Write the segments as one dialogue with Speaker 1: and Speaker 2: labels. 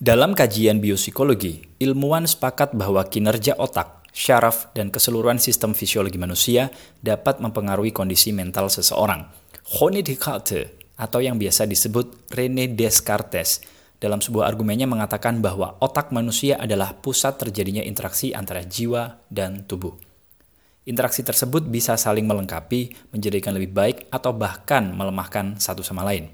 Speaker 1: Dalam kajian biopsikologi, ilmuwan sepakat bahwa kinerja otak, syaraf, dan keseluruhan sistem fisiologi manusia dapat mempengaruhi kondisi mental seseorang. René Descartes, atau yang biasa disebut René Descartes, dalam sebuah argumennya mengatakan bahwa otak manusia adalah pusat terjadinya interaksi antara jiwa dan tubuh. Interaksi tersebut bisa saling melengkapi, menjadikan lebih baik, atau bahkan melemahkan satu sama lain.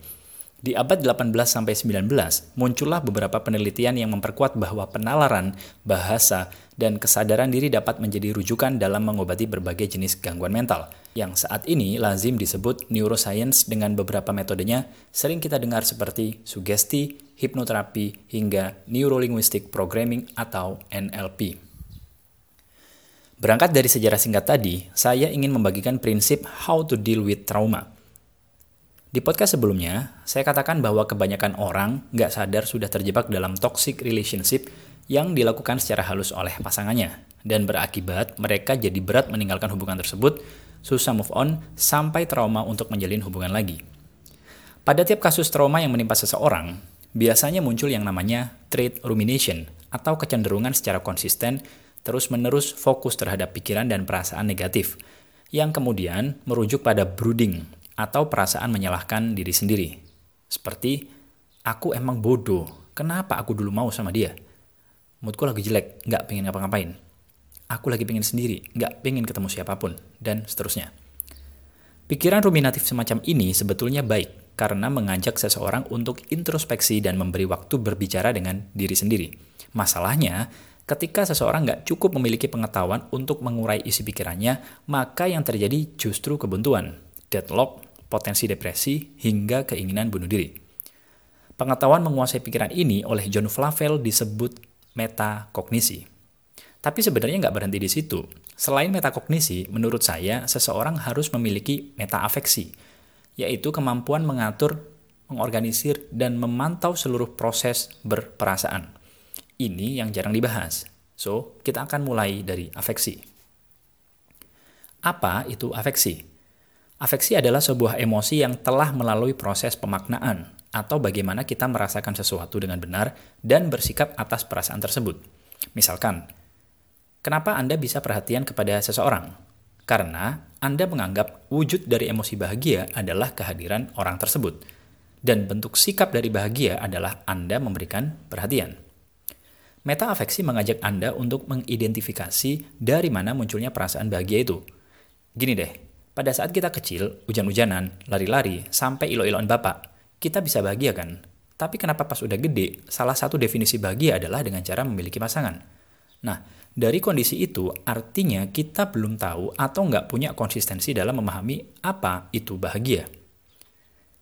Speaker 1: Di abad 18-19, muncullah beberapa penelitian yang memperkuat bahwa penalaran, bahasa, dan kesadaran diri dapat menjadi rujukan dalam mengobati berbagai jenis gangguan mental, yang saat ini lazim disebut neuroscience dengan beberapa metodenya. Sering kita dengar seperti sugesti, hipnoterapi, hingga neurolinguistic programming atau NLP. Berangkat dari sejarah singkat tadi, saya ingin membagikan prinsip how to deal with trauma – di podcast sebelumnya, saya katakan bahwa kebanyakan orang nggak sadar sudah terjebak dalam toxic relationship yang dilakukan secara halus oleh pasangannya, dan berakibat mereka jadi berat meninggalkan hubungan tersebut, susah move on, sampai trauma untuk menjalin hubungan lagi. Pada tiap kasus trauma yang menimpa seseorang, biasanya muncul yang namanya trait rumination, atau kecenderungan secara konsisten terus-menerus fokus terhadap pikiran dan perasaan negatif, yang kemudian merujuk pada brooding atau perasaan menyalahkan diri sendiri. Seperti, aku emang bodoh, kenapa aku dulu mau sama dia? Moodku lagi jelek, nggak pengen ngapa-ngapain. Aku lagi pengen sendiri, nggak pengen ketemu siapa pun, dan seterusnya. Pikiran ruminatif semacam ini sebetulnya baik karena mengajak seseorang untuk introspeksi dan memberi waktu berbicara dengan diri sendiri. Masalahnya, ketika seseorang nggak cukup memiliki pengetahuan untuk mengurai isi pikirannya, maka yang terjadi justru kebuntuan, deadlock, potensi depresi, hingga keinginan bunuh diri. Pengetahuan menguasai pikiran ini oleh John Flavel disebut metakognisi. Tapi sebenarnya nggak berhenti di situ. Selain metakognisi, menurut saya, seseorang harus memiliki metaafeksi, yaitu kemampuan mengatur, mengorganisir, dan memantau seluruh proses berperasaan. Ini yang jarang dibahas. So, kita akan mulai dari afeksi. Apa itu afeksi? Afeksi adalah sebuah emosi yang telah melalui proses pemaknaan atau bagaimana kita merasakan sesuatu dengan benar dan bersikap atas perasaan tersebut. Misalkan, kenapa Anda bisa perhatian kepada seseorang? Karena Anda menganggap wujud dari emosi bahagia adalah kehadiran orang tersebut. Dan bentuk sikap dari bahagia adalah Anda memberikan perhatian. Meta afeksi mengajak Anda untuk mengidentifikasi dari mana munculnya perasaan bahagia itu. Gini deh, pada saat kita kecil, hujan-hujanan, lari-lari, sampai ilo-iloan bapak, kita bisa bahagia kan? Tapi kenapa pas udah gede, salah satu definisi bahagia adalah dengan cara memiliki pasangan. Nah, dari kondisi itu artinya kita belum tahu atau nggak punya konsistensi dalam memahami apa itu bahagia.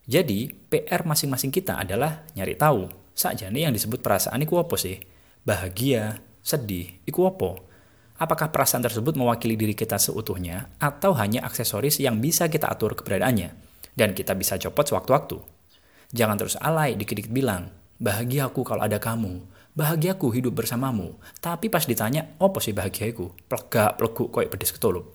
Speaker 1: Jadi, PR masing-masing kita adalah nyari tahu, sakjane yang disebut perasaan iku apa sih? Bahagia, sedih, iku apa? Apakah perasaan tersebut mewakili diri kita seutuhnya atau hanya aksesoris yang bisa kita atur keberadaannya dan kita bisa copot sewaktu-waktu? Jangan terus alay dikit-dikit bilang, bahagiaku kalau ada kamu, bahagiaku hidup bersamamu. Tapi pas ditanya, apa sih bahagiaku? Plegak, pleguk, koyak pedes ketulup.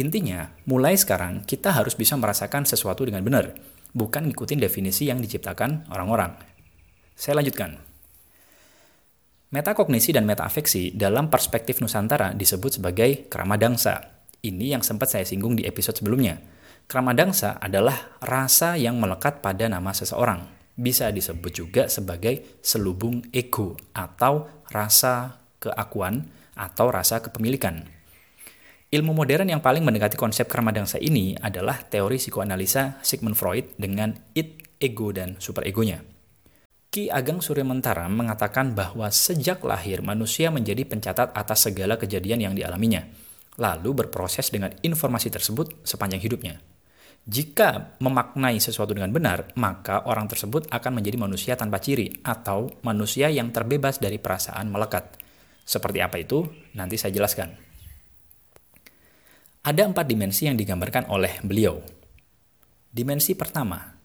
Speaker 1: Intinya, mulai sekarang kita harus bisa merasakan sesuatu dengan benar, bukan ngikutin definisi yang diciptakan orang-orang. Saya lanjutkan. Metakognisi dan metaafeksi dalam perspektif Nusantara disebut sebagai kramadangsa. Ini yang sempat saya singgung di episode sebelumnya. Kramadangsa adalah rasa yang melekat pada nama seseorang. Bisa disebut juga sebagai selubung ego atau rasa keakuan atau rasa kepemilikan. Ilmu modern yang paling mendekati konsep kramadangsa ini adalah teori psikoanalisa Sigmund Freud dengan id, ego, dan superegonya. Ki Ageng Surya Mentara mengatakan bahwa sejak lahir manusia menjadi pencatat atas segala kejadian yang dialaminya, lalu berproses dengan informasi tersebut sepanjang hidupnya. Jika memaknai sesuatu dengan benar, maka orang tersebut akan menjadi manusia tanpa ciri atau manusia yang terbebas dari perasaan melekat. Seperti apa itu? Nanti saya jelaskan. Ada empat dimensi yang digambarkan oleh beliau. Dimensi pertama,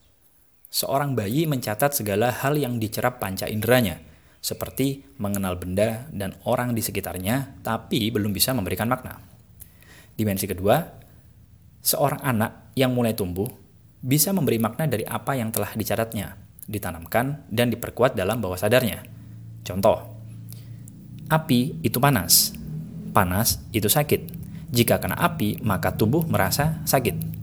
Speaker 1: seorang bayi mencatat segala hal yang dicerap panca inderanya, seperti mengenal benda dan orang di sekitarnya, tapi belum bisa memberikan makna. Dimensi kedua, seorang anak yang mulai tumbuh bisa memberi makna dari apa yang telah dicatatnya. ditanamkan, dan diperkuat dalam bawah sadarnya. Contoh, api itu panas, panas itu sakit. Jika kena api, maka tubuh merasa sakit.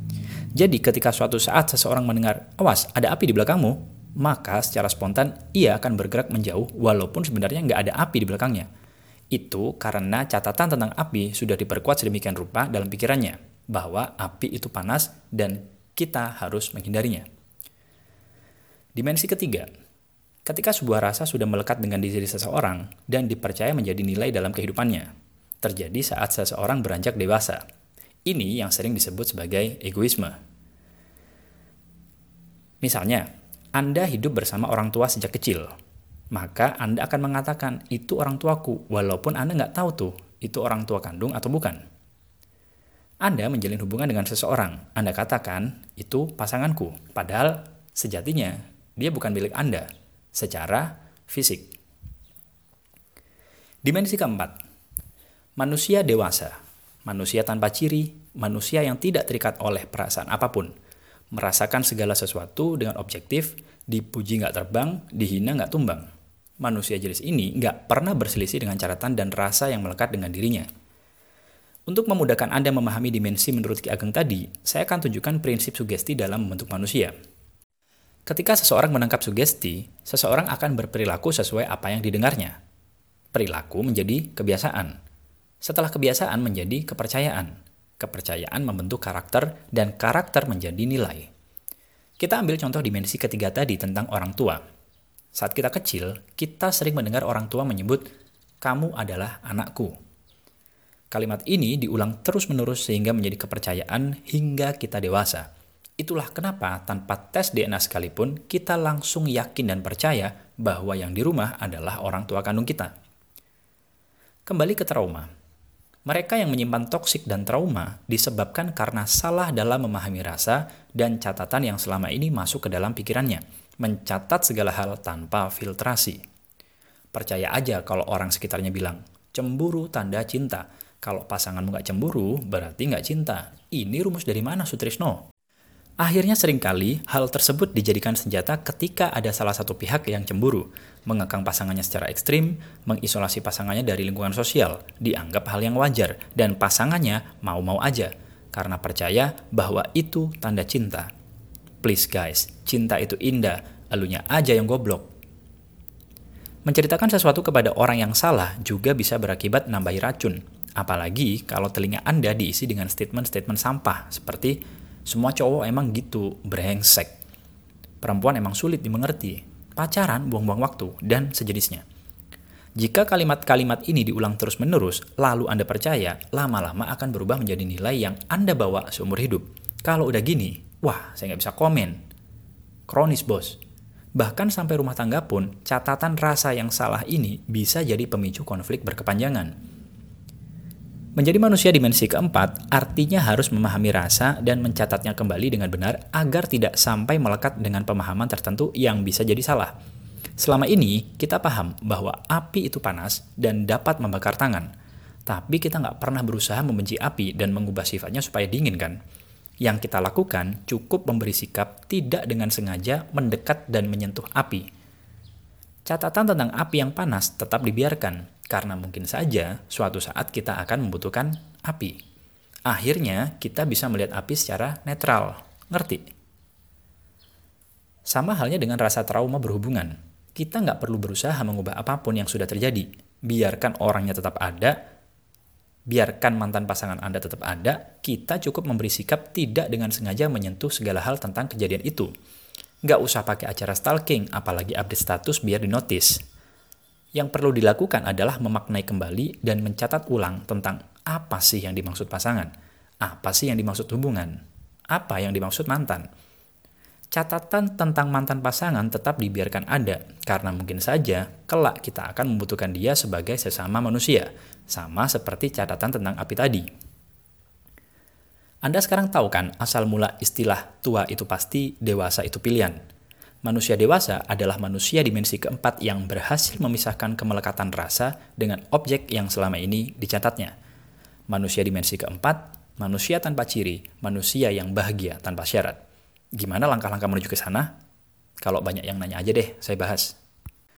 Speaker 1: Jadi ketika suatu saat seseorang mendengar, awas ada api di belakangmu, maka secara spontan ia akan bergerak menjauh walaupun sebenarnya nggak ada api di belakangnya. Itu karena catatan tentang api sudah diperkuat sedemikian rupa dalam pikirannya, bahwa api itu panas dan kita harus menghindarinya. Dimensi ketiga, ketika sebuah rasa sudah melekat dengan diri seseorang dan dipercaya menjadi nilai dalam kehidupannya, terjadi saat seseorang beranjak dewasa. Ini yang sering disebut sebagai egoisme. Misalnya, Anda hidup bersama orang tua sejak kecil, maka Anda akan mengatakan, itu orang tuaku, walaupun Anda nggak tahu tuh, itu orang tua kandung atau bukan. Anda menjalin hubungan dengan seseorang, Anda katakan, itu pasanganku, padahal sejatinya dia bukan milik Anda secara fisik. Dimensi keempat, manusia dewasa, manusia tanpa ciri, manusia yang tidak terikat oleh perasaan apa pun, merasakan segala sesuatu dengan objektif, dipuji nggak terbang, dihina nggak tumbang. Manusia jenis ini nggak pernah berselisih dengan catatan dan rasa yang melekat dengan dirinya. Untuk memudahkan Anda memahami dimensi menurut Ki Ageng tadi, saya akan tunjukkan prinsip sugesti dalam membentuk manusia. Ketika seseorang menangkap sugesti, seseorang akan berperilaku sesuai apa yang didengarnya. Perilaku menjadi kebiasaan. Setelah kebiasaan menjadi kepercayaan. Kepercayaan membentuk karakter dan karakter menjadi nilai. Kita ambil contoh dimensi ketiga tadi tentang orang tua. Saat kita kecil, kita sering mendengar orang tua menyebut, "Kamu adalah anakku." Kalimat ini diulang terus-menerus sehingga menjadi kepercayaan hingga kita dewasa Itulah kenapa tanpa tes DNA sekalipun kita langsung yakin dan percaya bahwa yang di rumah adalah orang tua kandung kita. Kembali ke trauma. Mereka yang menyimpan toksik dan trauma disebabkan karena salah dalam memahami rasa dan catatan yang selama ini masuk ke dalam pikirannya, mencatat segala hal tanpa filtrasi. Percaya aja kalau orang sekitarnya bilang, cemburu tanda cinta. Kalau pasanganmu nggak cemburu, berarti nggak cinta. Ini rumus dari mana, Sutrisno? Akhirnya sering kali hal tersebut dijadikan senjata ketika ada salah satu pihak yang cemburu, mengekang pasangannya secara ekstrim, mengisolasi pasangannya dari lingkungan sosial, dianggap hal yang wajar, dan pasangannya mau-mau aja, karena percaya bahwa itu tanda cinta. Please guys, cinta itu indah, elunya aja yang goblok. Menceritakan sesuatu kepada orang yang salah juga bisa berakibat nambahi racun, apalagi kalau telinga Anda diisi dengan statement-statement sampah, seperti semua cowok emang gitu, brengsek. Perempuan emang sulit dimengerti. Pacaran, buang-buang waktu, dan sejenisnya. Jika kalimat-kalimat ini diulang terus-menerus, lalu Anda percaya, lama-lama akan berubah menjadi nilai yang Anda bawa seumur hidup. Kalau udah gini, wah, saya nggak bisa komen. Kronis, bos. Bahkan sampai rumah tangga pun, catatan rasa yang salah ini bisa jadi pemicu konflik berkepanjangan. Menjadi manusia dimensi keempat artinya harus memahami rasa dan mencatatnya kembali dengan benar agar tidak sampai melekat dengan pemahaman tertentu yang bisa jadi salah. Selama ini, kita paham bahwa api itu panas dan dapat membakar tangan. Tapi kita nggak pernah berusaha membenci api dan mengubah sifatnya supaya dingin kan? Yang kita lakukan cukup memberi sikap tidak dengan sengaja mendekat dan menyentuh api. Catatan tentang api yang panas tetap dibiarkan, karena mungkin saja suatu saat kita akan membutuhkan api. Akhirnya kita bisa melihat api secara netral. Ngerti? Sama halnya dengan rasa trauma berhubungan. Kita nggak perlu berusaha mengubah apa pun yang sudah terjadi. Biarkan orangnya tetap ada, biarkan mantan pasangan Anda tetap ada, kita cukup memberi sikap tidak dengan sengaja menyentuh segala hal tentang kejadian itu. Nggak usah pakai acara stalking, apalagi update status biar dinotis. Yang perlu dilakukan adalah memaknai kembali dan mencatat ulang tentang apa sih yang dimaksud pasangan, apa sih yang dimaksud hubungan, apa yang dimaksud mantan. Catatan tentang mantan pasangan tetap dibiarkan ada, karena mungkin saja kelak kita akan membutuhkan dia sebagai sesama manusia, sama seperti catatan tentang api tadi. Anda sekarang tahu kan asal mula istilah tua itu pasti, dewasa itu pilihan. Manusia dewasa adalah manusia dimensi keempat yang berhasil memisahkan kemelekatan rasa dengan objek yang selama ini dicatatnya. Manusia dimensi keempat, manusia tanpa ciri, manusia yang bahagia tanpa syarat. Gimana langkah-langkah menuju ke sana? Kalau banyak yang nanya aja deh, saya bahas.